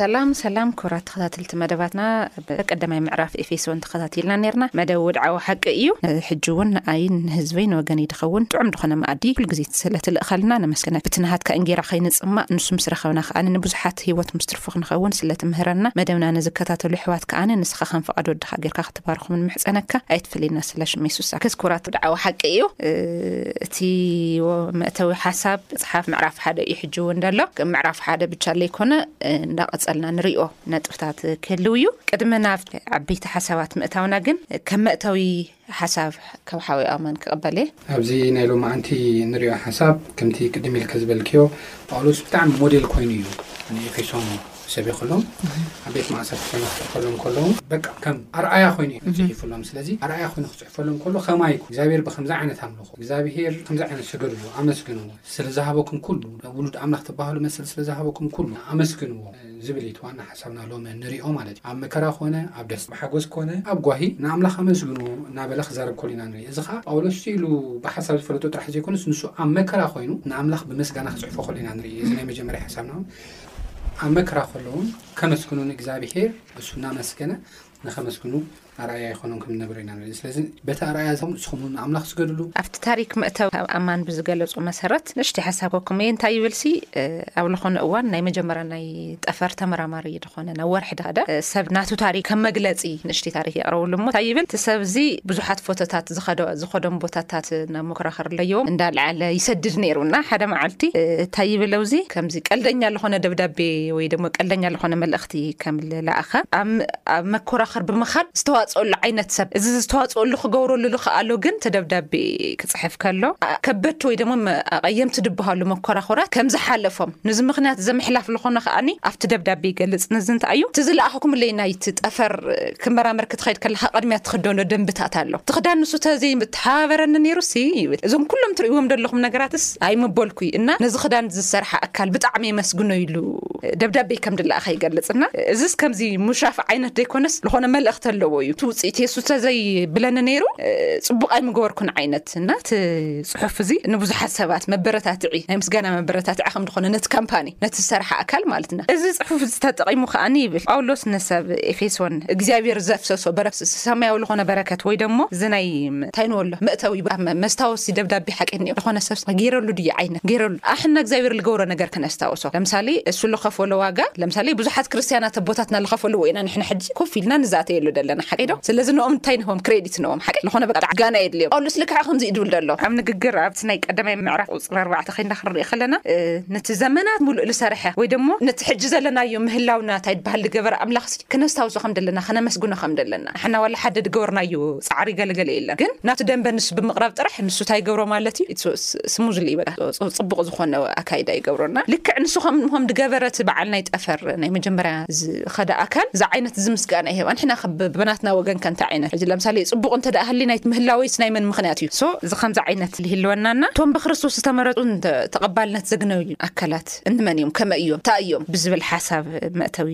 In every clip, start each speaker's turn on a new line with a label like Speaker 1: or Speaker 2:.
Speaker 1: ሰላም ሰላም ኩብራት ተኸታትልቲ መደባትና ቀዳማይ ምዕራፍ ኤፌሶን ተኸታትልና ነርና መደብ ውድዓዊ ሓቂ እዩ ሕጂ እውን ንኣይ ንህዝበይ ንወገን ድኸውን ጥዑም ድኾነ መኣዲ ኩሉ ግዜ ስለ ትልእኸልና ነመስገነ ብትንሃትካ እንጌራ ከይንፅማእ ንሱ ምስ ረኸብና ከኣ ንብዙሓት ሂወት ምስ ተሳትፉ ክንኸውን ስለ ትምህረና መደብና ንዝከታተሉ የሕዋት ከኣ ንስኻ ከም ፍቓድ ወድኻ ጌርካ ክትባርኾም ንምሕጸነካ ኣይትፈለየና ስለ ሽም የሱስ ኣክስ ኩራት ደዓዊ ሓቂ እዩ እቲ መእተዊ ሓሳብ መጽሓፍ ምዕራፍ ሓደ እዩ ሕጂ እውን ደሎ ምዕራፍ ሓደ ብቻ ለይኮነ እንዳቐጸልና ንሪኦ ነጥብታት ክህልው እዩ ቅድሚ ናብ ዓበይቲ ሓሳባት ምእታውና ግን ከም መእተዊ ሓሳብ ካብ ሓወይ ኣውመን ክቅበል እየ።
Speaker 2: ኣብዚ ናይ ሎማዓንቲ ንሪኦ ሓሳብ ከምቲ ቅድም ኢልኪ ዝበልክዮ ጳውሎስ ብጣዕሚ ሞዴል ኮይኑ እዩ ንኤፌሶን ሰቢኹሎም ኣብ ቤት ማእሰርቲ ኮይኑ ክጽሕፈሎም ከሎ በቃ ከም ኣርኣያ ኮይኑ እዩ ጽሒፉሎም ስለዚ ኣርኣያ ኮይኑ ክጽሕፈሎም ከሎ ከማይ እግዚኣብሔር ብከምዚ ዓይነት ኣምልኹ እግዚኣብሔር ከምዚ ዓይነት ስገድሉ ኣመስግንዎ ስለዝሃበኩም ኩሉ ውሉድ ኣምላኽ ትባሃሉ መስል ስለዝሃበኩም ኩሉ ኣመስግንዎ ዝብል እዩ እቲ ዋና ሓሳብና ሎሚ እንሪኦ ማለት እዩ። ኣብ መከራ ኮነ ኣብ ደስታ፣ ኣብ ሓጎስ ኮነ ኣብ ጓሂ ንኣምላኽ ኣመስግኑ እናበለ ክዛረብ ከሎ ኢና ንርኢ። እዚ ከኣ ጳውሎስ ኢሉ ብሓሳብ ዝፈለጦ ጥራሕ ዘይኮነስ ንሱ ኣብ መከራ ኮይኑ ንኣምላኽ ብምስጋና ክጽሕፎ ከሎ ኢና ንርኢ። እዚ ናይ መጀመርያ ሓሳብና እውን ኣብ መከራ ከሎ እውን ከመስግኑ ንእግዚኣብሄር ንሱ እናመስገነ ንኸመስግኑ ኣርኣያ ይኾኖም ከም ዝነበረ ኢና ንርኢ። ስለዚ በቲ ኣርኣያ እዚ ንስኹም እውን ንኣምላኽ ስገድሉ።
Speaker 1: ኣብቲ ታሪክ መእተዊ ካብ ኣማን ብዝገለጾ መሰረት ንእሽተይ ሓሳብ ከኩምየ እንታይ ይብል ሲ ኣብ ልኮነ እዋን ናይ መጀመርያ ናይ ጠፈር ተመራማሪ ድኮነ ናብ ወርሒ ድከደ ሰብ ናቱ ታሪክ ከም መግለጺ ንእሽተይ ታሪክ የቅረብሉ እሞ እንታይ ይብል እቲ ሰብ እዚ ብዙሓት ፎቶታት ዝከዶ ዝከዶም ቦታታት ናብ መኩራክር ለይዎም እንዳልዓለ ይሰድድ ነይሩ እና ሓደ መዓልቲ እንታይ ይብል ኣውዚ ከምዚ ቀልደኛ ልኮነ ደብዳቤ ወይ ደሞ ቀልደኛ ልኮነ መልእክቲ ከም ለኣኸ። ኣብ መኮራኸር ብምኻድ ዝተዋጽኦሉ ዓይነት ሰብ። እዚ ዝተዋጽኦሉ ክገብረሉ ልኸኣሎ ግን እቲ ደብዳቤ ክጽሕፍ ከሎ ከበድቲ ወይ ደሞ ኣቐየምቲ ድብሃሉ መኮራኹራት ከም ዝሓለፎም ንዚ ምክንያት ዘምሕላፍ ልኾነ ከኣኒ ኣብቲ ደብዳቤ ይገልጽ። ንዚ እንታይ እዩ እቲ ዝለኣኸኩምለይ ናይቲ ጠፈር ክመራመር ክትኸይድ ከለኻ ቅድሚያ ትኽደኖ ደንብታት ኣሎ። እቲ ክዳን ንሱ ተዘይ ምተሓባበረኒ ነይሩሲ ይብል። እዞም ኩሎም ትርእይዎም ደለኹም ነገራትስ ኣይምበልኩይ እና ነዚ ክዳን ዝሰርሓ ኣካል ብጣዕሚ የመስግኖ ኢሉ። ደብዳቤ ከም ድለኣኸ ይገልጽ እና እዝስ ከምዚ ሙሻፍ ዓይነት ዘይኮነስ ልኾነ መልእኽቲ ኣለዎ እዩ እቲ ውጽኢት የሱስ ተዘይ ብለኒ ነይሩ ጽቡቕ ኣይምገበርኩን ዓይነት እና እቲ ጽሑፍ እዚ ንብዙሓት ሰባት መበረታትዒ ናይ ምስጋና መበረታትዒ ከም ዝኾነ ነቲ ካምፓኒ ነቲ ዝሰርሓ ኣካል ማለት እና እዚ ጽሑፍ እዚ ተጠቒሙ ከኣኒ ይብል ጳውሎስ ንሰብ ኤፌሶን እግዚኣብሔር ዘፍሰሶ በረፍስ ሰማያዊ ልኾነ በረከት ወይ ደሞ እዚ ናይ ታይ ንበሎ መእተዊ መስታወሲ ደብዳቤ ሓቂ እንዮ ልኾነ ሰብ ጌረሉ ድዩ ዓይነ ገይረሉ ኣሕ እና እግዚኣብሔር ልገበሮ ነገር ክነስታውሶ ለምሳሌ እሱ ልኸፈሎ ዋጋ ለምሳሌ ብዙሓት ክርስትያናት ኣቦታትና ልኸፈልዎ ኢና ንሕና ሕጂ ኮፍ ኢልና ንዛተየሉ ደለና ሓቀይ ዶ ስለዚ ንኦም እንታይ ንህቦም ክሬዲት ንህቦም ሓቀይ ልኾነ በቃ ጥጋና የድልዮም ጳውሎስ ልክዕ ከምዚ እዩ ድብል ደሎ ኣብ ንግግር ኣብቲ ናይ ቀዳማይ ምዕራፍ ቁጽሪ ኣርባዕተ ከይንና ክንሪኢ ከለና ነቲ ዘመናት ምሉእ ልሰርሐ ወይ ደሞ ነቲ ሕጂ ዘለናዮ ምህላውና እንታይ ድበሃል ልገበረ ኣምላኽ ሲ ክነስታውሶ ከም ደለና ከነመስግኖ ከም ደለና ንሕና ዋላ ሓደ ድገበርናዮ ጻዕሪ ገለ ገለ የለን ግን ናብቲ ደንበ ንሱ ብምቕራብ ጥራሕ ንሱ እንታይ ይገብሮ ማለት እዩ ስሙዝሊ ይበ ፅቡቅ ዝኮነ ኣካይዳ ይገብሮና ልክዕ ንሱ ከምም ድገበረት በዓል ናይ ጠፈር ናይ መጀመርያ ዝከደ ኣካል እዛ ዓይነት እዚ ምስጋና ይህብ ኣንሕና ብናትና ወገን ከንታ ዓይነት እዚ ለምሳሌ ፅቡቅ እንተ ሃሊ ናይ ምህላወይስ ናይ መን ምክንያት እዩ ሶ እዚ ከምዚ ዓይነት ልህልወናና እቶም ብክርስቶስ ዝተመረፁ ተቐባልነት ዘግነዩ ኣካላት እንመን እዮም ከመ እዮም እታ እዮም ብዝብል ሓሳብ መእተዊ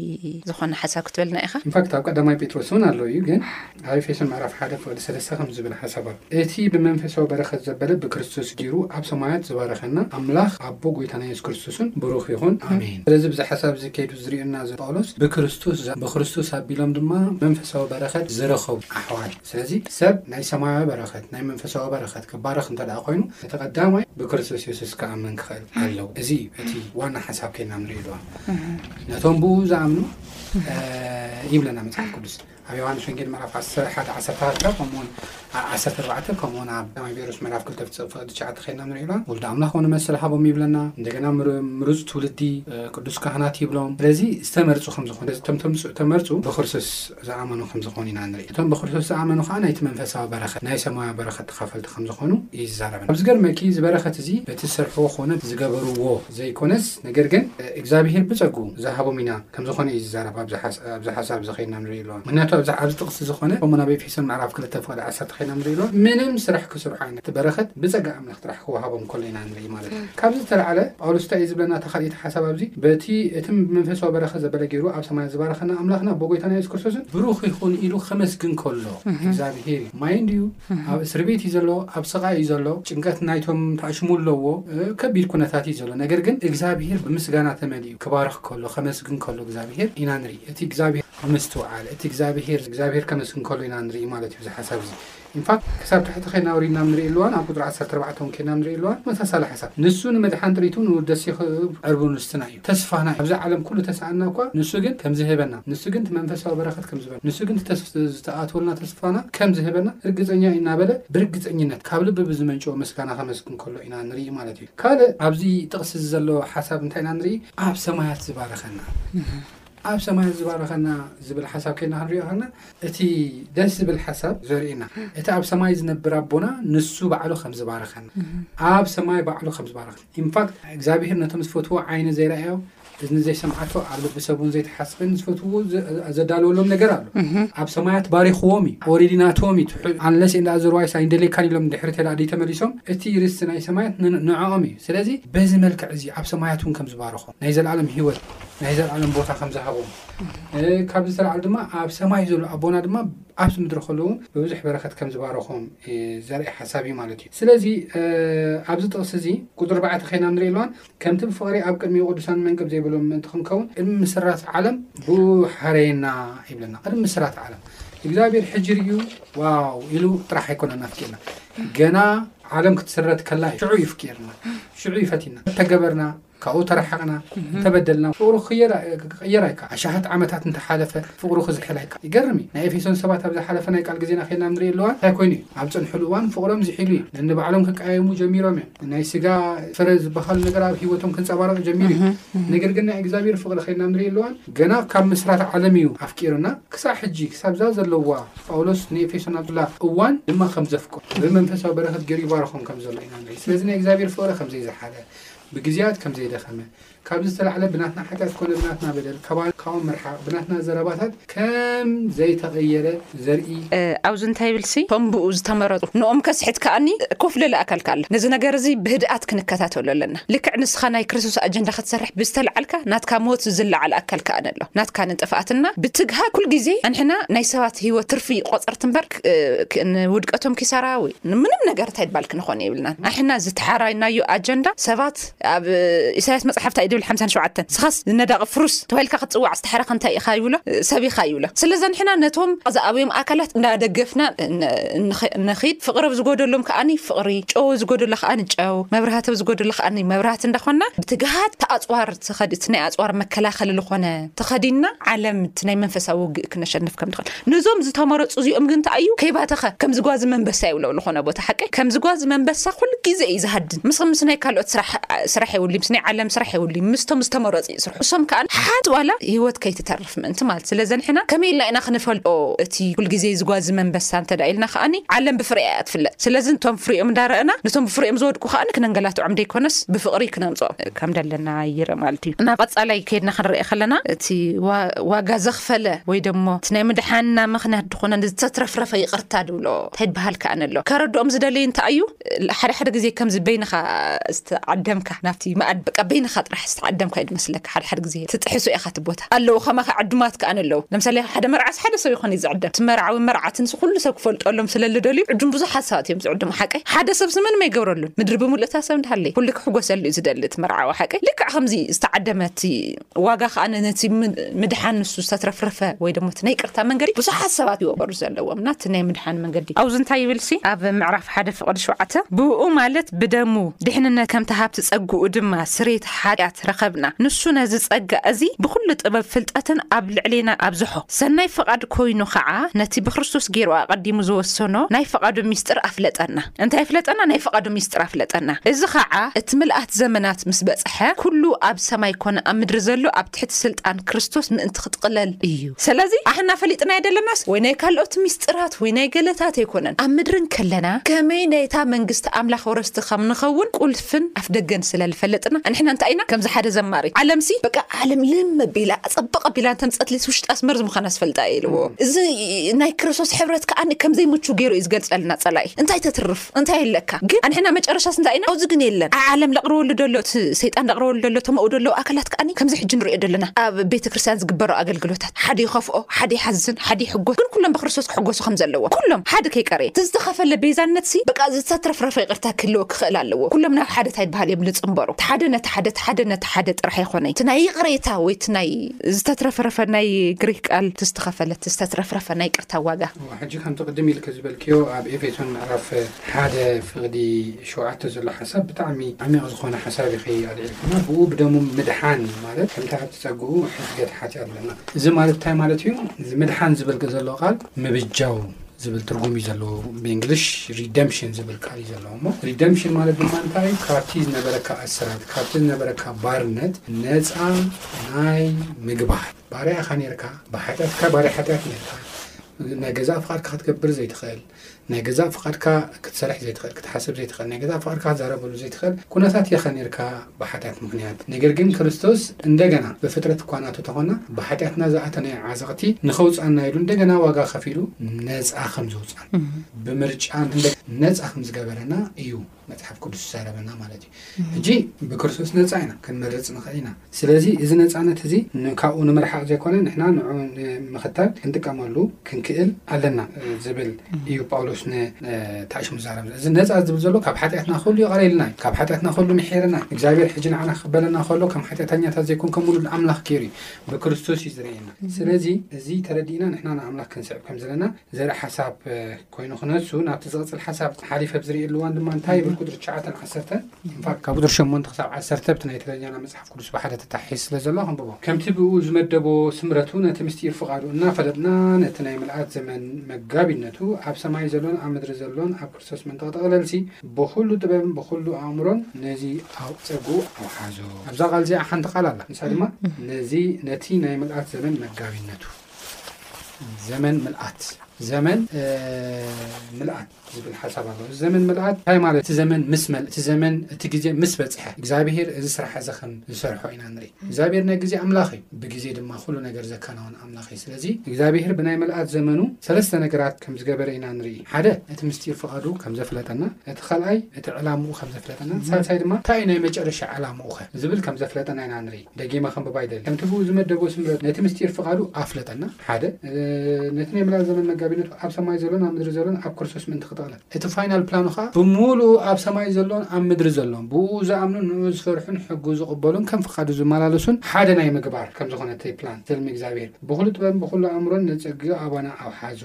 Speaker 1: ዝኮነ ሓሳብ ክትበልና ኢካ
Speaker 2: ንፋክት ኣብ ቀዳማይ ጴጥሮስ እውን ኣሎ እዩ ግን ኣብ ኤፌሶን ምዕራፍ ሓደ ፍቕዲ ሰለስተ ከምዚ ዝብል ሓሳብ ኣሎ፣ እቲ ብመንፈሳዊ በረኸት ዘበለ ብክርስቶስ ገይሩ ኣብ ሰማያት ዝባረኸና ኣምላኽ ኣቦ ጎይታና የሱስ ክርስቶስን ብሩኽ ይኹን ኣሜን። ስለዚ ብዚ ሓሳብ እዚ ከይዱ ዝርእየና ዘሎ ጳውሎስ ብክርስቶስ ዝኣ ብክርስቶስ ኣቢሎም ድማ መንፈሳዊ በረኸት ዝረኸቡ ኣሕዋት ስለዚ ሰብ ናይ ሰማያዊ በረኸት ናይ መንፈሳዊ በረኸት ክባረኽ እንተድኣ ኮይኑ እቲ ቀዳማይ ብክርስቶስ የሱስ ክኣምን ክኸእል ኣለዎ እዚ እዩ እቲ ዋና ሓሳብ ከይድና ንርእየሉ ነቶም ብኡ ዝኣምኑ ይብለና መጽሓፍ ቅዱስ። ኣብ ዮሃንስ ወንጌል ምዕራፍ ዓሰርተ ሓደ ዓሰርተ ኣርባዕተ ከምኡውን ዓሰርተ ኣርባዕተ ከምኡውን ኣብ ዳማይ ጴጥሮስ ምዕራፍ ክልተ ፍጥረት ፍቕዲ ትሽዓተ ኸይድና ንሪኦ ሎና ወልዲ ኣምላኽ ኾነ መሰል ሃቦም ይብለና እንደገና ምሩፅ ትውልዲ ቅዱስ ካህናት ይብሎም ስለዚ ዝተመርፁ ከም ዝኾኑ እቶም ተመርፁ ብክርስቶስ ዝኣመኑ ከም ዝኾኑ ኢና ንርኢ እቶም ብክርስቶስ ዝኣመኑ ከዓ ናይቲ መንፈሳዊ በረኸት ናይ ሰማያዊ በረኸት ተኻፈልቲ ከም ዝኾኑ እዩ ዝዛረበና ኣብ ዝገርመኪ ዝበረኸት እዚ በቲ ዝሰርሕዎ ኾነ ዝገበርዎ ዘይኮነስ ነገር ግን እግዛብሄር ብጸግኡ ዝሃቦም ኢና ከም ዝኾነ እዩ ዝዛረብ ኣብዚ ሓሳብ እዚ ከይድና ንርእዩ ኣለዋና ምክንያቱ ኣብዚ ጥቅሲ ዝኾነ ከምኡ ናብ ኤፌሶን ምዕራፍ ክልተ ፍቅዲ ዓሰርተ ከይድና ንርእዩ ኣለዋ ምንም ስራሕ ክስርሑ ኣይነ እቲ በረከት ብጸጋ ኣምላኽ ጥራሕ ክወሃቦም ከሎ ኢና ንርኢ ማለት እዩ ካብዚ ዝተላዕለ ጳውሎስ እንታይ እዩ ዝብለና እታ ካልኣይቲ ሓሳብ ኣብዚ በቲ እቲ ብመንፈሳዊ በረከት ዘበለ ገይሩ ኣብ ሰማያት ዝባረከና ኣምላኽና ኣቦ ጎይታና የሱስ ክርስቶስን ብሩኽ ይኹን ኢሉ ከመስግን ከሎ እግዛብሄር እዩ ማይ እንድዩ ኣብ እስርቤት እዩ ዘሎ ኣብ ስቃይ እዩ ዘሎ ጭንቀት ናይቶም ታኣሽሙ ኣለዎ ከቢድ ኩነታት እዩ ዘሎ ነገር ግን እግዛኣብሄር ብምስጋና ተመሊኡ ክባርኽ ከሎ ከመስግን ከሎ እግዛኣብሄር ኢና ንርኢ እቲ እግዛኣብሄር ብምስትውዓል እቲ እግዛኣብሄር እግዛኣብሄር ከመስግን ከሎ ኢና ንርኢ ማለት እዩ እዚ ሓሳብ እዚ ኢንፋክት ክሳብ ታሕቲ ኬድና ኣውሪድና ኣብ ንሪኤሉ እዋን ኣብ ቁጽሪ ዓሰርተ ኣርባዕተ ውን ኬድና ኣብ ንሪኤሉ እዋን ተመሳሳሊ ሓሳብ ንሱ ንምድሓን ጥሪቱ ንውደሴ ዕርቡ ንስትና እዩ ተስፋና ኣብዚ ዓለም ኩሉ ተሳእና እኳ ንሱ ግን ከም ዝህበና ንሱ ግን እቲ መንፈሳዊ በረኸት ከም ዝህበና ንሱ ግን እቲ ዝተኣትወልና ተስፋና ከም ዝህበና ርግጸኛ እዩ እናበለ ብርግጸኝነት ካብ ልቢ ብዝመንጨወ ምስጋና ከመስግን ከሎ ኢና ንርኢ ማለት እዩ። ካልእ ኣብዚ ጥቕሲ እዚ ዘሎ ሓሳብ እንታይ ኢና ንርኢ? ኣብ ሰማያት ዝባረኸና ኣብ ሰማያት ዝባረኸና ዝብል ሓሳብ ከይና ክንሪኦ ከለና እቲ ደስ ዝብል ሓሳብ ዘርእየና እቲ ኣብ ሰማይ ዝነብር ኣቦና ንሱ ባዕሉ ከም ዝባረኸና ኣብ ሰማይ ባዕሉ ከም ዝባረኸ In fact እግዚኣብሄር ነቶም ዝፈትዎ ዓይኒ ዘይረኣዮ እዝኒ ዘይሰምዓቶ ኣብ ልቢ ሰብውን ዘይተሓስበን ዝፈትዎ ዘዳለወሎም ነገር ኣሎ ኣብ ሰማያት ባሪኽዎም እዩ ኦሬዲ ናቶም እዩ ኣንለስ ኤንድ ኣዘርዋይስ ኣይንደልየካን ኢሎም ድሕሪ ተዳ ደይተመሊሶም እቲ ርስቲ ናይ ሰማያት ንዕኦም እዩ ስለዚ በዚ መልክዕ እዚ ኣብ ሰማያት እውን ከም ዝባረኾም ናይ ዘለኣለም ሂወት ናይ ዘለኣለም ቦታ ከም ዝሃቦም ካብ ዝተለዓሉ ድማ ኣብ ሰማይ ዘሎ ኣቦና ድማ ኣብቲ ምድሪ ኸለዉ እውን ብብዙሕ በረኸት ከም ዝባረኾም ዘርኢ ሓሳብ እዩ ማለት እዩ። ስለዚ ኣብዚ ጥቕሲ እዚ ቁፅሪ ኣርባዕተ ኸይና ንርኢ ኣለዋን ከምቲ ብፍቕሪ ኣብ ቅድሚኡ ቅዱሳንን መንቅብ ዘይብሎም ምእንቲ ክንከውን ቅድሚ ምስራት ዓለም ብእኡ ሓረየና ይብለና። ቅድሚ ምስራት ዓለም እግዚኣብሔር ሕጂ ርእዩ ዋው ኢሉ ጥራሕ ኣይኮነን ኣፍቂርና ገና ዓለም ክትስረት ከላ ሽዑ ይፍቂርና ሽዑ ይፈትዩና ተገበርና ካብኡ ተረሓቕና እንተበደልና ፍቕሩ ክቕየር ኣይከ ኣሽሓት ዓመታት እንተሓለፈ ፍቕሩ ክዝሕል ኣይከ ይገርም እዩ ናይ ኤፌሶን ሰባት ኣብ ዝሓለፈ ናይ ቃል ግዜና ኬና ንርኢ ኣለዋ እንታይ ኮይኑ እዩ ኣብ ፅንሕሉ እዋን ፍቕሮም ዝሒሉ እዩ ነንባዕሎም ክቀያየሙ ጀሚሮም እዮም ናይ ስጋ ፍረ ዝበሃሉ ነገር ኣብ ሂወቶም ክንፀባረቕ ጀሚሩ እዩ ነገር ግን ናይ እግዚኣብሔር ፍቕሪ ኬና ንርኢ ኣለዋን ገና ካብ ምስራት ዓለም እዩ ኣፍቂሩና ክሳዕ ሕጂ ክሳብዛ ዘለዋ ጳውሎስ ንኤፌሶን ኣብላ እዋን ድማ ከም ዘፍቅሩ ብመንፈሳዊ በረከት ገይሩ ይባርኾም ከም ዘሎ ኢና ንርኢ ስለዚ ናይ እግዚኣብሔር ፍቕሪ ከም ዘይዝሓለ ብግዜያት ከም ዘይደኸመ፣ ካብዚ ዝተላዕለ ብናትና ሓጢኣት ኮነ ብናትና በደል ካባካኦም ምርሓቕ ብናትና ዘረባታት ከም ዘይተቐየረ ዘርኢ።
Speaker 1: ኣብዚ እንታይ ይብልሲ፣ እቶም ብእኡ ዝተመረጹ ንኦም ከስሕት ከኣኒ ኮፍለለ ኣካል ከኣ ኣሎ። ነዚ ነገር እዚ ብህድኣት ክንከታተሎ ኣለና። ልክዕ ንስኻ ናይ ክርስቶስ ኣጀንዳ ክትሰርሕ ብዝተላዓልካ ናትካ ሞት ዝለዓል ኣካል ከኣኒ ኣሎ። ናትካ ንጥፍኣትና ብትግሃት ኩልግዜ ኣንሕና ናይ ሰባት ህይወት ትርፊ ቆጸርቲ እምበር፣ ንውድቀቶም ኪሳራ ወይ ንምንም ነገር እንታይ ባል ክንኾነ የብልናን ንሕና ዝተሓራይናዮ ኣጀንዳ ሰባት ኣብ ኢሳያስ መፅሓፍታ እዩ ድብል ሓምሳን ሸውዓተን ስኻስ ዝነዳቂ ፍሩስ ተባሂልካ ክትፅዋዕ ዝተሓረኸ እንታይ ኢኻ ይብሎ ሰብ ኢኻ ይብሎ ስለዚ ንሕና ነቶም ዝኣብዮም ኣካላት እንዳደገፍና ንኺድ ፍቕሪ ብ ዝጎደሎም ከዓ ፍቕሪ ጨው ዝጎደሎ ከዓ ጨው መብራህቲ ብ ዝጎደሎ ከዓ መብራህቲ እንዳኾና ብትግሃት ተኣፅዋር ተኸዲ እቲ ናይ ኣፅዋር መከላኸሊ ዝኾነ ተኸዲና ዓለም እቲ ናይ መንፈሳዊ ውግእ ክነሸንፍ ከም ንኽእል ነዞም ዝተመረጹ እዚኦም ግን እንታይ እዩ ከይባተኸ ከምዚ ጓዚ መንበሳ ይብሎ ዝኾነ ቦታ ሓቀይ ከምዚ ጓዚ መንበሳ ኩሉ ግዜ እዩ ዝሃድን ምስ ምስ ናይ ካልኦት ስራሕ ስራሕ የብሉይ ምስ ናይ ዓለም ስራሕ የብሉይ ምስቶም ዝተመረጹ እዩ ስርሑ እሶም ከኣ ሓንቲ ዋላ ህይወት ከይትተርፍ ምእንቲ ማለት ስለ ዘንሕና ከመይ ኢልና ኢና ክንፈልጦ እቲ ኩሉ ግዜ እዚ ጓዚ መንበሳ እንተ ኢልና ከኣኒ ዓለም ብፍሪኣ እያ ትፍለጥ ስለዚ ንቶም ፍሪኦም እንዳረእና ነቶም ብፍሪኦም ዝወድቁ ከኣ ክነንገላትዖም ደይኮነስ ብፍቕሪ ክነምጽኦም ከም ደለና ይርእ ማለት እዩ። ናብ ቐፃላይ ከይድና ክንርእ ከለና እቲ ዋጋ ዘኽፈለ ወይ ደሞ እቲ ናይ ምድሓንና ምኽንያት ድኾነ ንዝተትረፍረፈ ይቕርታ ድብሎ ታይ ይበሃል ካኣ ነሎ። ከረድኦም ዝደለይ እንታይ ኣዩ ሓደ ሓደ ግዜ ከምዚ በይንኻ ዝተዓደምካ ናብቲ ማኣዲ በቃ በይንኻ ጥራሕ ዝተዓደምካ ዩ ድመስለካ ሓደ ሓደ ግዜ። ትጥሕሶ ኢካ እቲ ቦታ ኣለዉ ከማካ ዕዱማት ከኣ ኣለዉ ለምሳሌ ሓደ መርዓስ ሓደ ሰብ ይኮን እዩ ዝዕደም እቲ መርዓዊን መርዓትን ሲ ኩሉ ሰብ ክፈልጦሎም ስለ ልደልዩ ዕዱም ብዙሓት ሰባት እዮም ዝዕድሙ ሓቀይ ሓደ ሰብ ሲ ምንም ኣይገብረሉን ምድሪ ብምሉእ እታ ሰብ እንዳሃለይ ኩሉ ክሕጎሰሉ እዩ ዝደሊ እቲ መርዓዊ ሓቀይ ልክዕ ከምዚ ዝተዓደመ እቲ ዋጋ ከኣ ነቲ ምድሓን ንሱ ዝተትረፍረፈ ወይ ደሞ እቲ ናይ ቅርታ መንገዲ ብዙሓት ሰባት እዩ ወበሩ ዘለዎም እና እቲ ናይ ምድሓን መንገዲ ኣውዚ እንታይ ይብል ሲ ኣብ ምዕራፍ ሓደ ፍቅዲ ሸውዓተ ብእኡ ማለት ብደሙ ድሕንነት ከምቲ ሃብቲ ጸግኡ ድማ ስርየት ሓጢኣት ጸጋታት ረኸብና። ንሱ ነዚ ጸጋ እዚ ብኹሉ ጥበብ ፍልጠትን ኣብ ልዕሌና ኣብዝሖ። ሰናይ ፍቓድ ኮይኑ ኸዓ ነቲ ብክርስቶስ ገይሩ ኣቐዲሙ ዝወሰኖ ናይ ፍቓዱ ምስጢር ኣፍለጠና። እንታይ ኣፍለጠና? ናይ ፍቓዱ ምስጢር ኣፍለጠና። እዚ ኸዓ እቲ ምልኣት ዘመናት ምስ በጽሐ ኩሉ ኣብ ሰማይ ኮነ ኣብ ምድሪ ዘሎ ኣብ ትሕቲ ስልጣን ክርስቶስ ምእንቲ ክጥቕለል እዩ። ሰለዚ ኣሕና ፈሊጥናዮ ደለናስ ወይ ናይ ካልኦት ምስጢራት ወይ ናይ ገለታት ኣይኮነን። ኣብ ምድሪ እንከለና ከመይ ናይታ መንግስቲ ኣምላኽ ወረስቲ ከም ንኸውን ቁልፊ ኣፍን ኣፍደገን ስለ ልፈልጥና ኣንሕና እንታይ ኢና ከምዚ ሓደ ዘማሪ ዓለምሲ በቃ ዓለም ልም ኣቢላ ጸብቕ ኣቢላ እንተምጸትልስ ውሽጣስ መርዚ ምዃናስ ፈልጣ እየ ኢልዎ እዚ ናይ ክርስቶስ ሕብረት ከኣ ከምዘይ ምቹው ጌሩ እዩ ዝገልጸልና ጸላኢ እንታይ ተትርፍ እንታይ ኣለካ ግን ኣንሕና መጨረሻስ እንታይ ኢና ኣዚ ግን የለን ዓ ዓለም ለቕርበሉ ደሎ እቲ ሰይጣን ለቕርበሉ ደሎ ተመኡ ደለዉ ኣካላት ከኣ ከምዚ ሕጂ ንርእዮ ደለና ኣብ ቤተክርስትያን ዝግበሩ ኣገልግሎታት ሓደ ይኸፍኦ፣ ሓደ ይሓዝን፣ ሓደ ይሕጎስ፣ ግን ኩሎም ብክርስቶስ ክሕጎሱ ከም ዘለዎም፣ ኩሎም ሓደ ከይቀረየ፣ እቲ ዝተኸፈለ ቤዛነትሲ በቃ ዝተትረፍረፈ ይቅርታ ክህልዎ ክኽእል ኣለዎ፣ ኩሎም ናብ ሓደ ታይ በሃል እዮም ልጽንበሩ፣ እቲ ሓደ ነቲ ሓደ፣ እቲ ሓደ ነቲ ሓደ ጥራሕ ኣይኾነይ፣ እቲ ናይ ይቅሬታ ወይ እቲ ናይ። ዝተትረፈረፈ ናይ ግሪክ ቃል እቲ ዝተኸፈለ፣ እቲ ዝተትረፍረፈ ናይ ይቅርታ ዋጋ።
Speaker 2: ሕጂ ከምቲ ቅድም ኢልኪ ዝበልክዮ ኣብ ኤፌሶን ምዕራፍ። ሓደ ፍቅዲ ሸውዓተ ዘሎ ሓሳብ ብጣዕሚ ዓሚቅ ዝኮነ ሓሳብ ኢኪ ኣልዒልክና ብኡ ብደሙ ምድሓን ማለት ከምቲ ኣብቲ ጸግኡ ሕድገት ሓጢኣት በልና እዚ ማለት እንታይ ማለት እዩ እዚ ምድሓን ዝብል ዘሎ ቃል ምብጃው ዝብል ትርጉም እዩ ዘለዎ ብእንግሊሽ ሪደምሽን ዝብል ቃል እዩ ዘለዎ እሞ ሪደምሽን ማለት ድማ እንታይ እዩ ካብቲ ዝነበረካ ኣሰራት ካብቲ ዝነበረካ ባርነት ነፃ ናይ ምግባር ባርያ ኢካ ነርካ ብሓጢኣትካ ባርያ ሓጢኣት ነርካ ናይ ገዛእ ፍቃድካ ክትገብር ዘይትኽእል ናይ ገዛእ ፍቓድካ ክትሰርሕ ዘይትኽእል፣ ክትሓስብ ዘይትኽእል፣ ናይ ገዛእ ፍቓድካ ክትዛረበሉ ዘይትኽእል ኩነታት ኢኻ ኔርካ ብሓጢኣት ምኽንያት። ነገር ግን ክርስቶስ እንደገና ብፍጥረት እኳ ናቱ ተኾና ብሓጢኣትና ዝኣተናዮ ዓዘቕቲ ንኸውጽኣና ኢሉ እንደገና ዋጋ ከፊሉ ነጻ ከም ዘውጽኣና ብምርጫ ነጻ ከም ዝገበረና እዩ። መጽሓፍ ቅዱስ ዝዛረበና ማለት እዩ ሕጂ ብክርስቶስ ነፃ ኢና ክንመርፅ ንኽእል ኢና ስለዚ እዚ ነፃነት እዚ ካብኡ ንምርሓቕ ዘይኮነ ንሕና ንዑ ምኽታል ክንጥቀመሉ ክንክእል ኣለና ዝብል እዩ ጳውሎስ ንታእሽ ምዛረብ እዚ ነፃ ዝብል ዘሎ ካብ ሓጢኣትና ኩሉ ይቐረልና እዩ ካብ ሓጢኣትና ኩሉ ምሒርና እግዚኣብሔር ሕጂ ንዓና ክበለና ከሎ ከም ሓጢኣተኛታት ዘይኮን ከም ውሉድ ኣምላኽ ገይሩ እዩ ብክርስቶስ እዩ ዝርእየና ስለዚ እዚ ተረዲእና ንሕና ንኣምላኽ ክንስዕብ ከም ዘለና ዘርኢ ሓሳብ ኮይኑ ክነሱ ናብቲ ዝቕፅል ሓሳብ ሓሊፈ ኣብ ዝርእየሉ እዋን ድማ እንታይ ይብል ቁፅሪ ትሽዓተን ዓሰርተን እንፋት ካብ ቁፅሪ ሸሞንተ ክሳብ ዓሰርተ ብቲ ናይ ትግርኛና መፅሓፍ ቅዱስ ብሓደ ተተሓሒዝ ስለ ዘሎ ክንብቦ ከምቲ ብኡ ዝመደቦ ስምረቱ ነቲ ምስጢር ፍቓዱ እናፈለጥና ነቲ ናይ ምልኣት ዘመን መጋቢነቱ ኣብ ሰማይ ዘሎን ኣብ ምድሪ ዘሎን ኣብ ክርስቶስ ምንጠቕ ጠቕለልሲ ብኹሉ ጥበብን ብኹሉ ኣእምሮን ነዚ ኣብ ፀግኡ ኣውሓዞ ኣብዛ ቃል እዚኣ ሓንቲ ቃል ኣላ ንሳ ድማ ነዚ ነቲ ናይ ምልኣት ዘመን መጋቢነቱ ዘመን ምልኣት ዘመን ምልኣት ዝብል ሓሳብ ኣሎ። ዘመን ምልኣት እንታይ ማለት እቲ ዘመን ምስ መል እቲ ዘመን እቲ ግዜ ምስ በፅሐ እግዚኣብሄር እዚ ስራሕ እዚ ከም ዝሰርሖ ኢና ንርኢ። እግዚኣብሄር ናይ ግዜ ኣምላኽ እዩ፣ ብግዜ ድማ ኩሉ ነገር ዘከናውን ኣምላኽ እዩ። ስለዚ እግዚኣብሄር ብናይ ምልኣት ዘመኑ ሰለስተ ነገራት ከም ዝገበረ ኢና ንርኢ። ሓደ እቲ ምስጢር ፍቓዱ ከም ዘፍለጠና፣ እቲ ካልኣይ እቲ ዕላምኡ ከም ዘፍለጠና፣ ሳልሳይ ድማ እንታይ ናይ መጨረሻ ዕላምኡ ከ ዝብል ከም ዘፍለጠና ኢና ንርኢ። ደጊመ ከንብባ ይደሊ። ከምቲ ብኡ ዝመደቦ ስምረቱ ነቲ ምስጢር ፍቓዱ ኣፍለጠና፣ ሓደ። ነቲ ናይ ምልኣት ዘመን መጋቢነቱ ኣብ ሰማይ ዘሎን ኣብ ምድሪ ዘሎን ኣብ ክርስቶስ ምእንቲ ክጥቕለል። እቲ ፋይናል ፕላኑ ከኣ ብምሉኡ ኣብ ሰማይ ዘሎን ኣብ ምድሪ ዘሎን ብእኡ ዝኣምኑን ንእኡ ዝፈርሑን ሕጉ ዝቕበሉን ከም ፍቓዱ ዝመላለሱን ሓደ ናይ ምግባር ከም ዝኾነ እቲ ፕላን፣ ትልሚ፣ እግዚኣብሄር ብኹሉ ጥበብን ብኹሉ ኣእምሮን ነጸግዮ ኣባና ኣውሓዞ።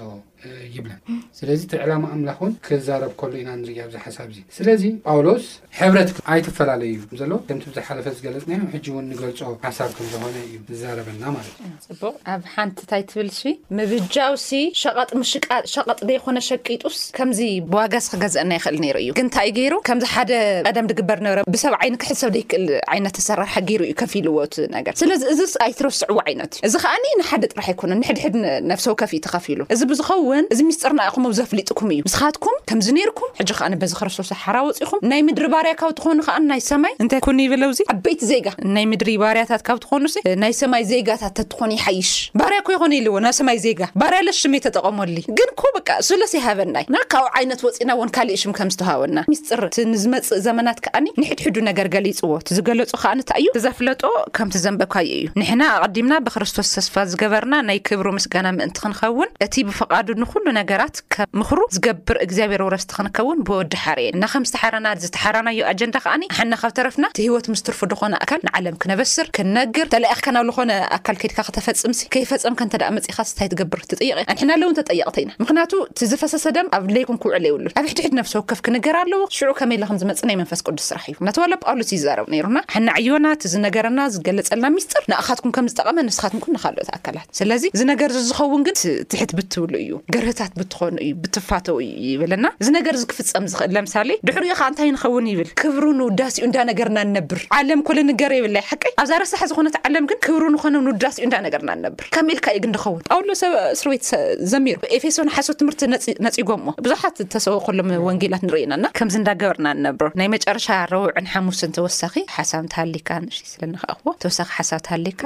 Speaker 2: ይብለን ስለዚ እቲ ዕላማ ኣምላኽ እውን ክዛረብ ከሎ ኢና ንርኢ ኣብዚ ሓሳብ እዚ ስለዚ ጳውሎስ ሕብረት ኣይትፈላለዩ እዩ ዘሎ ከምቲ ብዝሓለፈ ዝገለፅናዮ ሕጂ እውን ንገልፆ ሓሳብ ከም ዝኾነ እዩ ዝዛረበና ማለት እዩ
Speaker 1: ፅቡቅ ኣብ ሓንቲ እንታይ ትብል ሲ ምብጃው ሲ ሸቐጥ ምሽቃጥ ሸቐጥ ዘይኮነ ሸቂጡስ ከምዚ ብዋጋስ ክገዘአና ይኽእል ነይሩ እዩ ግን እንታይ ገይሩ ከምዚ ሓደ ቀደም ዝግበር ነበረ ብሰብ ዓይኒ ክሕሰብ ዘይክእል ዓይነት ተሰራርሓ ገይሩ እዩ ከፊልዎ እቲ ነገር ስለዚ እዚስ ኣይትረስዕዎ ዓይነት ማለት እዩ። እዚ ከኣኒ ንሓደ ጥራሕ ኣይኮነን ንሕድሕድ ነፍሲ ወከፍ እዩ ተኸፊሉ። እዚ ብዝኸውን እዚ ምስጢር ንኣኹም ኣብ ዘፍሊጥኩም እዩ። ንስኻትኩም ከምዚ ነይርኩም ሕጂ ከኣ በዚ ክርስቶስ ሓራ ወጺኹም ናይ ምድሪ ባርያ ካብ ትኾኑ ከኣ ናይ ሰማይ እንታይ ኩኑ ይብል ኣብዚ ዓበይቲ ዜጋ ናይ ምድሪ ባርያታት ካብ ትኾኑሲ ናይ ሰማይ ዜጋታት ተትኾኑ ይሓይሽ። ባርያ እኮ ኣይኮነ ኢልዎ ናብ ሰማይ ዜጋ ባርያ ለሽ ሽም የተጠቐሞሊ ግን እኮ በቃ ስሉስ ይሃበናይ እና ካብኡ ዓይነት ወጺና ወን ካሊእ ሽም ከም ዝተውሃበና ምስጢር እቲ ንዝመጽእ ዘመናት ከኣኒ ንሕድሕዱ ነገር ገሊጽዎ እቲ ዝገለጾ ከኣ እንታይ እዩ ዘፍለጦ ከምቲ ዘንበብካዮ እዩ ንሕና ኣቐዲምና ብክርስቶስ ተስፋ ዝገበርና ናይ ክብሩ ምስጋና ምእንቲ ክንኸውን እቲ ብፍቓዱ ንኹሉ ነገራት ከም ምኽሩ ዝገብር እግዚኣብሔር ወረስቲ ክንከውን ብወዱ ሓረየን እና ከም ዝተሓረና እዚ ተሓራናዮ ኣጀንዳ ከኣኒ ኣሕና ካብ ተረፍና እቲ ሕይወት ምስ ትርፉ ድኾነ ኣካል ንዓለም ክነበስር ክንነግር ተላኢኽካ ናብ ልኾነ ኣካል ከድካ ከተፈጽምሲ ከይፈጸምካ እንተ ኢኻስ ታይ ትገብር ትጥይቅ ኢኻ ንሕና ለውን ተጠየቅቲ ኢና ምኽናቱ እቲ ዝፈሰሰ ደም ኣብ ለይኩም ክውዕል የብሉን ኣብ ሕድሕድ ነፍሲ ወከፍ ክንገር ኣለዎ ሽዑ ከመይ ኢለ ከምዝመጽእ ናይ መንፈስ ቅዱስ ስራሕ እዩ ናተባህለ ጳውሎስ ይዛረብ ነይሩ እና ሐና ዕዮና እቲ ዝነገረና ዝገለጸልና ሚስጥር ንኣኻትኩም ከምዝጠቀመ ንስኻትም ኩን ንኻልኦት ኣካላት ስለዚ እዚ ነገር እዚ ዝኸውን ግን ትሕት ብትብሉ እዩ ገርህታት ብትኾኑ እዩ ብትፋተው እዩ ይብለና እዚ ነገር እዚ ክፍጸም ዝኽእል ለምሳሌ ድሕሪኡ ኻዓ እንታይ ንኸውን ይብል ክብሩ ንውዳሴኡ እንዳነገርና ንነብር ዓለም ኮለ ንገር የብላይ ሓቀይ ኣብዛ ረሳሕ ዝኾነት ዓለም ግን ክብሩ ንኾነ ንውዳሴኡ እንዳነገርና ንነብር ከመይ ኢልካ እዩ ግን ድኸውን ጳውሎስ ኣብ እስርቤት ዘሚሩ ኤፌሶን ሓሶት ትምህርቲ ነጺጎሞ ብዙሓት ተሰበኮሎም ወንጌላት ንርኢ ኢና እና ከምዚ እንዳገበርና ንነብሮ ናይ መጨረሻ ረውዕን ሓሙስን ተወሳኺ ሓሳብ እንተሃሊካ ንሽ ስለና ከዓ ክዎ ተወሳኺ ሓሳብ ተሃሊካ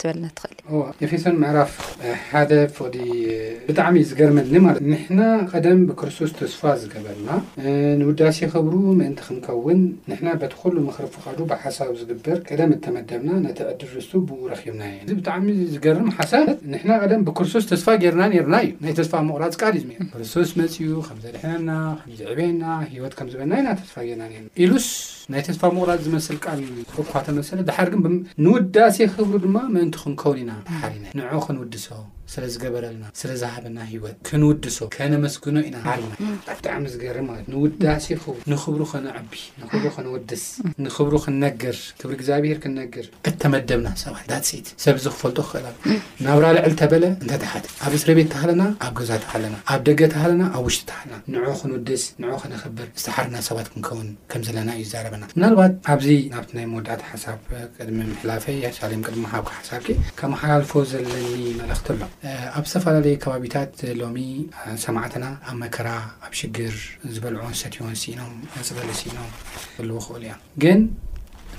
Speaker 1: ትበልና ትኽእል
Speaker 2: ኤፌሶን ምዕራፍ ሓደ ፎዲ ብጣዕሚ ዝገርመኒ ማለት ንሕና ቀደም ብክርስቶስ ተስፋ ዝገበርና ንውዳሴ ክብሩ ምእንቲ ክንከውን ንሕና በቲ ኩሉ ምክሪ ፍቓዱ ብሓሳብ ዝግበር ቀደም እተመደብና ነቲ ዕድል ርስቱ ብኡ ረኺብና ኢና። እዚ ብጣዕሚ ዝገርም ሓሳብ ንሕና ቀደም ብክርስቶስ ተስፋ ጌርና ኔርና እዩ ናይ ተስፋ ምቑራጽ ቃል እዩ ዝመ ክርስቶስ መጺኡ ከም ዘድሕነና ከም ዝዕቤና ህይወት ከም ዝበና ኢና ተስፋ ጌርና ኔርና ኢሉስ ናይ ተስፋ ምቑራጽ ዝመስል ቃል እኳ ተመሰለ ድሓር ግን ብም ንውዳሴ ክብሩ ድማ ምእንቲ ክንከውን ኢና ተሓሪና ንዑ ክንውድሶ ስለ ዝገበረልና ስለ ዝሃበና ህይወት ክንውድሶ ከነመስግኖ ኢና ተሓሪና ብጣዕሚ ዝገርም ማለት ንውዳሴ ክብሩ ንክብሩ ከነዕቢ ንክብሩ ክንውድስ ንክብሩ ክንነግር ክብሪ እግዚኣብሄር ክንነግር እተመደብና ሰባት ዳትሲት ሰብ እዚ ክፈልጦ ክኽእል ኣሎ ናብራ ልዕል ተበለ እንተተሓት ኣብ እስረ ቤት ተሃለና ኣብ ገዛ ተሃለና ኣብ ደገ ተሃለና ኣብ ውሽጢ ተሃለና ንዑ ክንውድስ ንዑ ከነኽብር ዝተሓርና ሰባት ክንከውን ከም ዘለና እዩ ይዛረበና ምናልባት ኣብዚ ናብቲ ናይ መወዳእታ ሓሳብ ቅድሚ ምሕላፈይ ሻሌም ቅድሚ ምሃብካ ሓሳብኪ ከመሓላልፎ ዘለኒ መልእኽቲ ኣሎ ኣብ ዝተፈላለዩ ከባቢታት ሎሚ ሰማዕትና ኣብ መከራ ኣብ ሽግር ዝበልዕዎን ዝሰትዮዎን ሲኢኖም መፅለሊ ሲኢኖም ክህልዎ ክእሉ እዮም ግን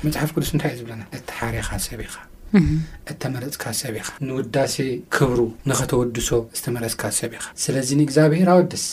Speaker 2: መፅሓፍ ቅዱስ እንታይ እዩ ዝብለና እተሓሬኻ ሰብ ኢኻ እተመረፅካ ሰብ ኢኻ ንውዳሴ ክብሩ ንኸተወድሶ ዝተመረፅካ ሰብ ኢኻ ስለዚ ንእግዚኣብሔር ኣወድስ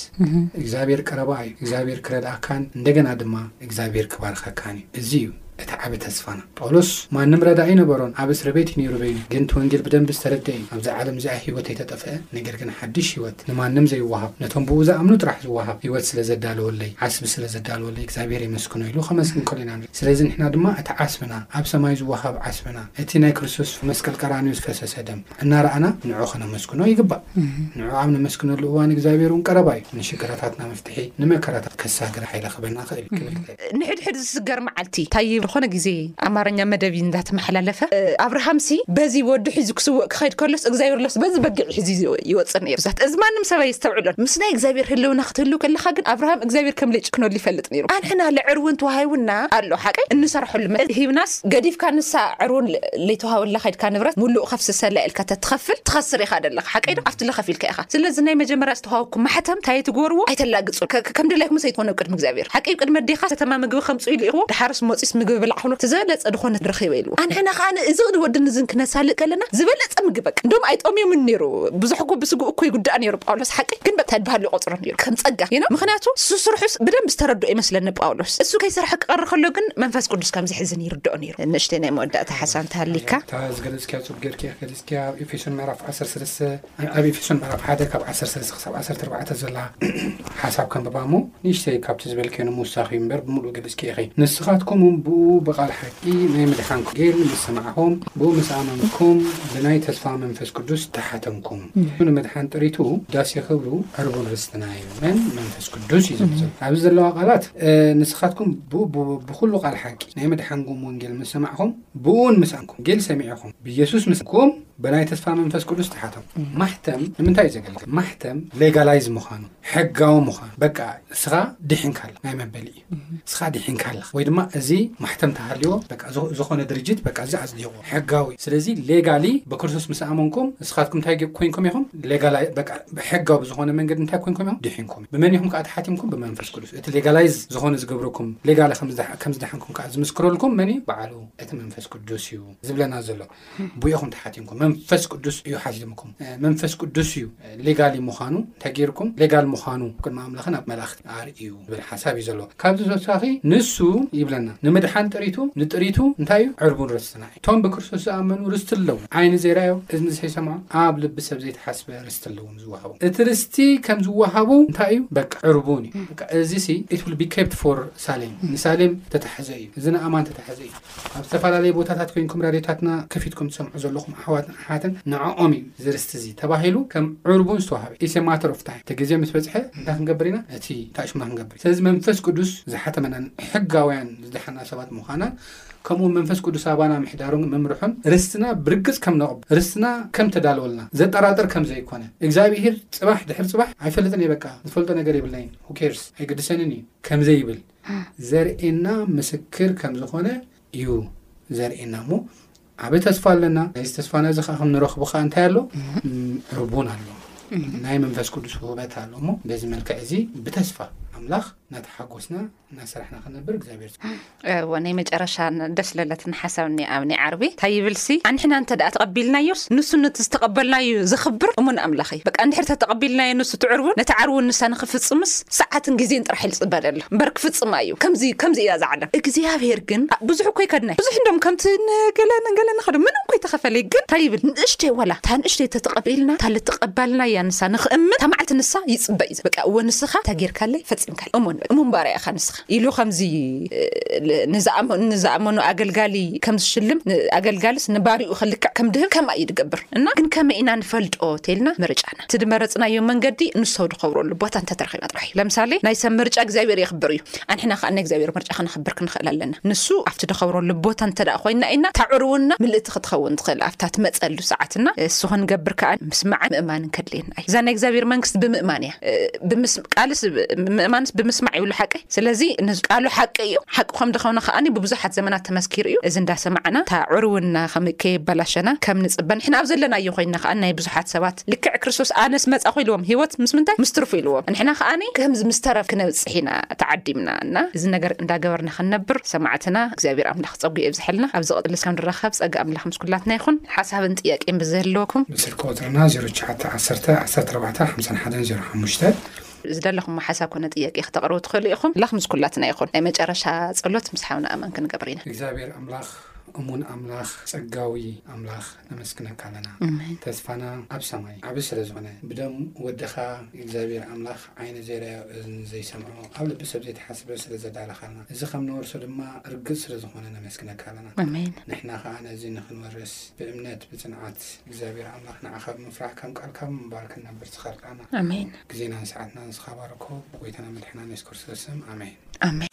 Speaker 2: እግዚኣብሔር ቀረባ እዩ እግዚኣብሔር ክረድኣካን እንደገና ድማ እግዚኣብሔር ክባርኸካን እዩ እዚ እዩ እቲ ዓቢ ተስፋና። ጳውሎስ ማንም ረዳኢ ኣይነበሮን፣ ኣብ እስርቤት እዩ ነይሩ በይኑ። ግን እቲ ወንጌል ብደንቢ ዝተረድኤ እዩ፣ ኣብዛ ዓለም እዚኣ ህይወት ኣይተጠፍኤ፣ ነገር ግን ሓድሽ ህይወት፣ ንማንም ዘይወሃብ፣ ነቶም ብእኡ ዝኣምኑ ጥራሕ ዝወሃብ ህይወት ስለ ዘዳለወለይ፣ ዓስቢ ስለ ዘዳለወለይ እግዚኣብሄር የመስግኖ ኢሉ ከመስግን ከሎ ኢና ንርኢ። ስለዚ ንሕና ድማ እቲ ዓስብና፣ ኣብ ሰማይ ዝወሃብ ዓስብና፣ እቲ ናይ ክርስቶስ መስቀል ቀራንዮ ዝፈሰሰ ደም፣ እናረኣና ንዑ ክነመስግኖ ይግባእ። ንዑ ኣብ ነመስግነሉ እዋን እግዚኣብሔር እውን ቀረባ እዩ። ንሽግራታትና መፍትሒ፣ ንመከራታት ከሳግር ሓይሊ ክህበና ይኽእል እዩ ክብል ይኽእል።
Speaker 1: ንሕድሕድ ዝስገር መዓልቲ ታይ ዝኾነ ግዜ ኣማርኛ መደብ እዩ እንዳተመሓላለፈ ኣብርሃም ሲ በዚ ወዱ ሒዙ ክስውእ ክኸይድ ከሎስ እግዚኣብሔር ለስ በዚ በጊዕ ሒዙ እዩ ይወጽእ ነይሩ ዛት እዚ ማንም ሰብ ኣየስተውዕሎን ምስ ናይ እግዚኣብሔር ህልውና ክትህልው ከለኻ ግን ኣብርሃም እግዚኣብሔር ከም ለይጭክነሉ ይፈልጥ ነይሩ ኣንሕና ለዕርውን ተዋሂቡና ኣሎ ሓቀይ እንሰርሐሉ መ ሂብናስ ገዲፍካ ንሳ ዕርውን ለይተዋሃበላ ከድካ ንብረት ሙሉኡ ከፍስሰላ እየ እልካ ተትኸፍል ትኸስር ኢኻ ደለኻ ሓቀይ ዶ ኣፍትለ ከፊልካ ኢኻ ስለዚ ናይ መጀመርያ ዝተዋሃበኩም ማሕተም ታየትግበርዎ ኣይተላግጹ ከምድላይኩምስ ኣይትኾኑ ኣብ ቅድሚ እግዚኣብሔር ሓቀይ ዩ ቅድሚ ኣዴኻ ከተማ ምግቢ ከምጽኡ ልኢኽዎ ደሓርስ ሞጺስ ምግቢ ብላዕ ክብሎ ዝበለጸ ድኾነ ረኺበ ኢልዎ ኣንሕና ከኣ እዚ ወድን እዝን ክነሳልጥ ከለና ዝበለጸ ምግቢ በቃ እንዶም ኣይጠምዮምን ነይሩ ብዙሕኮ ብስግኡ እኮ ይጉዳእ ነይሩ ጳውሎስ ሓቀይ ግን በቃ ተድባሃሉ ይቆጽሮም ከም ጸጋ you know ምክንያቱ እሱ ስርሑስ ብደንብ ዝተረድኦ ይመስለኒ ጳውሎስ እሱ ከይሰርሐ ክቀሪ ከሎ ግን መንፈስ ቅዱስ ከም ዝሕዝን ይርድኦ ነይሩ ንእሽተይ ናይ መወዳእታ ሓሳብ እንተሃሊካ
Speaker 2: እታ ዝገለጽክያ ጽሑፍ ጌርኪ ኢኺ ገሊጽክያ ኣብ ኤፌሶን ምዕራፍ ዓሰርተ ሰለስተ ኣብ ኤፌሶን ምዕራፍ ሓደ ካብ ዓሰርተ ሰለስተ ክሳብ ዓሰርተ ኣርባዕተ ዘላ ሓሳብ ከንብባ እሞ ንእሽተይ ካብቲ ዝበልክዮ ንምውሳኽ እዩ እምበር ብምሉእ ገሊጽኪ ኢኺ ንስኻትኩም እውን ብኡ ብቓል ሓቂ እቲ ናይ ምድሓን ኩጌል ምስ ሰማዕኹም ብኡ ምስ ኣመንኩም ብናይ ተስፋ መንፈስ ቅዱስ ተሓተምኩም። ንምድሓን ጥሪቱ ዳሴ ክብሉ ዕርቡን ርስትና እዩ። መን? መንፈስ ቅዱስ እዩ ዝብል ዘሎ። ኣብዚ ዘለዋ ቃላት ንስኻትኩም ብኡ ብኹሉ ቃል ሓቂ ናይ ምድሓንኩም ወንጌል ምስ ሰማዕኹም ብኡውን ምስ ኣምኩም ኩጌል ሰሚዕኹም ብየሱስ ምስ ኣምኩም ብናይ ተስፋ መንፈስ ቅዱስ ተሓተሙ። ማሕተም ንምንታይ እዩ ዘገልግል? ማሕተም ሌጋላይዝ ምዃኑ፣ ሕጋዊ ምዃኑ፣ በቃ እስኻ ድሒንካ ኣለኻ ናይ መበሊ እዩ። ንስኻ ዲሒንካ ኣለኻ ወይ ድማ እዚ ማሕተም ተሃልዎ በቃ ዝኾነ ድርጅት በቃ እዚ ኣጽዲቕዎ ሕጋዊ ስለዚ ሌጋሊ ብክርስቶስ ምስ ኣመንኩም ንስኻትኩም እንታይ ኮይንኩም ኢኹም ሌጋላይ በቃ ሕጋዊ ብዝኾነ መንገዲ እንታይ ኮይንኩም ኢኹም ዲሒንኩም ብመን ኢኹም ከዓ ተሓቲምኩም ብመንፈስ ቅዱስ እቲ ሌጋላይዝ ዝኾነ ዝገብረኩም ሌጋሊ ከም ዝደሓንኩም ከዓ ዝምስክረልኩም መን እዩ በዓሉ እቲ መንፈስ ቅዱስ እዩ ዝብለና ዘሎ ብኢኹም ተሓቲምኩም መንፈስ ቅዱስ እዩ ሓቲምኩም መንፈስ ቅዱስ እዩ ሌጋሊ ምዃኑ እንታይ ጌርኩም ሌጋል ምዃኑ ቅድሚ ኣምላኽን ኣብ መላእኽቲ ኣርእዩ ዝብል ሓሳብ እዩ ዘለዎ ካብዚ ተወሳኺ ንሱ ይብለና ንምድሓን ጥሪቱ ንጥሪቱ እንታይ እዩ ዕርቡን ርስትና እዩ እቶም ብክርስቶስ ዝኣመኑ ርስቲ ኣለዎም ዓይኒ ዘይረኣዮ እዝኒ ዘይሰምዖ ኣብ ልቢ ሰብ ዘይተሓስበ ርስቲ ኣለዎም ዝወሃቡ እቲ ርስቲ ከም ዝወሃቡ እንታይ እዩ በቃ ዕርቡን እዩ እዚ ሲ ኢት ዊል ቢ ኬፕት ፎር ሳሌም ንሳሌም ተታሕዘ እዩ እዚ ንኣማን ተታሕዘ እዩ ኣብ ዝተፈላለየ ቦታታት ኮይንኩም ራድዮታትና ከፊትኩም ትሰምዑ ዘለኹም ኣሕዋትን ኣሓትን ንዕኦም እዩ እዚ ርስቲ እዚ ተባሂሉ ከም ዕርቡን ዝተዋህበ። ኢትስ ኤ ማተር ኦፍ ታይም። እቲ ግዜ ምስ በጽሐ እንታይ ክንገብር ኢና? እቲ ታእሽሙና ክንገብር ኢና። ስለዚ መንፈስ ቅዱስ ዝሓተመናን ሕጋውያን ዝደሓና ሰባት ምዃናን ከምኡውን መንፈስ ቅዱስ ኣባና ምሕዳሩን ምምርሑን ርስትና ብርግጽ ከም ነቕብ ርስትና ከም ተዳልወልና ዘጠራጥር ከም ዘይኮነ እግዚኣብሂር ጽባሕ ድሕሪ ጽባሕ ኣይፈልጥን እየ በቃ ዝፈልጦ ነገር የብለይን who cares ኣይግድሰንን እዩ ከም ዘይብል ዘርእየና ምስክር ከም ዝኾነ እዩ ዘርእየና እሞ ዓበ ተስፋ ኣለና ናይዚ ተስፋና እዚ ከዓ ክንረኽቡ ከዓ እንታይ ኣሎ ዕርቡን ኣሎ ናይ መንፈስ ቅዱስ ውህበት ኣሎ እሞ በዚ መልክዕ እዚ ብተስፋ ኣምላኽ ናተሓጎስና እናሰራሕና ክነብር እግዚኣብሔር እዎ
Speaker 1: ናይ መጨረሻ ደስ ለለትን ሓሳብ ኒ ኣብ ናይ ዓርቢ እንታይ ይብል ሲ ኣንሕና እንተ ደኣ ተቐቢልናዮስ ንሱ ነቲ ዝተቐበልናዩ ዘኽብር እሙን ኣምላኽ እዩ እዩ በቃ እንድሕር ተተቀቢልናዮ ንሱ ትዕርቡን ነቲ ዓርቡን ንሳ ንክፍጽምስ ሰዓትን ግዜን ጥራሕ ልጽበ ደሎ እምበር ክፍጽማ እዩ ከምዚ ከምዚ እያ እዛ ዓለም እግዚኣብሔር ግን ኣእ ብዙሕ እኮ ኣይከድናይ ብዙሕ እንዶም ከምቲ ንገለ ንገለ ንከዶ ምንም እኮ ኣይተከፈለይ ግን ታይ ይብል ንእሽተይ ወላ እታ ንእሽተይ ተተቀቢልና እታ ልትቀባልናያ ንሳ ንክእምን እታ መዓልቲ ንሳ ይጽበ እዩ በቃ እወ ንስካ እታ ጌርካለይ ፈጺምካለይ እሙን እሙን ባርያ ኢካ ንስካ ኢሉ ከምዚ ንዝኣመኖ ኣገልጋሊ ከም ዝሽልም ኣገልጋልስ ንባሪኡ ከልክዕ ከም ድህብ ከምኣ እዩ ድገብር እና ግን ከመይ ኢና ንፈልጦ ተልና ምርጫና እቲ ድመረጽናዮ መንገዲ ንሶ ድኸብረሉ ቦታ እንተተረኺብና ጥራሕ እዩ ለምሳሌ ናይ ሰብ ምርጫ እግዚኣብሔር የኽብር እዩ ኣንሕና ከኣ ናይ እግዚኣብሔር ምርጫ ከነኽብር ክንኽእል ኣለና ንሱ ኣብቲ ድኸብረሉ ቦታ እንተ ኮይና ኢና ታዕርውና ምልእቲ ክትኸውን ትኽእል ኣብታ ትመጸሉ ሰዓት እና እሱ ክንገብር ከኣ ምስማዕን ምእማንን ከድልየና እዩ እዛ ናይ እግዚኣብሔር መንግስት ብምእማን እያ ብምስ ቃልስ ምእማንስ ብምስማዕ ይብሉ ሓቂ ስለዚ ንሱ ቃሉ ሓቂ እዩ ሓቂ ከም ድኾነ ከኣ ብብዙሓት ዘመናት ተመስኪሩ እዩ እዚ እንዳሰማዕና እታ ዕርውና ከም ከየበላሸና ከም ንጽበ ንሕና ኣብ ዘለናዮ ኮይንና ከኣ ናይ ብዙሓት ሰባት ልክዕ ክርስቶስ ኣነስ መጻኹ ኢልዎም ሂወት ምስ ምንታይ ምስ ትርፉ ኢልዎም ንሕና ከኣ ከምዚ ምስ ተረፍ ክነብጽሕ ኢና ተዓዲምና እና እዚ ነገር እንዳገበርና ክንነብር ሰማዕትና እግዚኣብሔር ኣምላኽ ጸጉ የብዘሐልና ኣብ ዝቅጽል እስከ ንራከብ ጸጋ ኣምላክ ምስ ኩላትና ይኩን ሓሳብን ጥያቄን ብዘህልወኩም።
Speaker 2: ብስልኪ ቁጽርና ዜሮ
Speaker 1: ትሽዓተ ዓሰርተ ዓሰርተ ኣርባዕተ ሓምሳን ሓደን ዜሮ ሓሙሽተ። ዝደለኹሞ ሓሳብ ኮነ ጥያቄ ክተቅርቡ ትክእሉ ኢኩም። ኣምላክ ምስ ኩላትና ይኩን። ናይ መጨረሻ ጸሎት ምስ ሓውና ኣማን ክንገብር ኢና።
Speaker 2: እግዚኣብሔር ኣምላክ እሙን ኣምላክ ጸጋዊ ኣምላክ ነመስግነካ ኣለና ተስፋና ኣብ ሰማይ ዓቢ ስለ ዝኮነ ብደም ወድካ እግዚኣብሔር ኣምላክ ዓይኒ ዘይረኣዮ እዝኒ ዘይሰምዖ ኣብ ልቢ ሰብ ዘይትሓስበ ስለ ዘዳለኻልና እዚ ከም ንወርሶ ድማ ርግጽ ስለ ዝኾነ ነመስግነካ ኣለና። ኣሜን። ንሕና ከኣ ነዚ ንኽንወርስ ብእምነት ብጽንዓት እግዚኣብሔር ኣምላኽ ንዓኻ ብምፍራሕ ከም ቃልካ ብምንባር ክንነብር ትኸልኣና።
Speaker 1: ኣሜን።
Speaker 2: ግዜናን ሰዓትናን ንስኻ ባርኮ ብጎይታና መድሕናን የሱስ ክርስቶስ ስም ኣሜን።
Speaker 1: ኣሜን።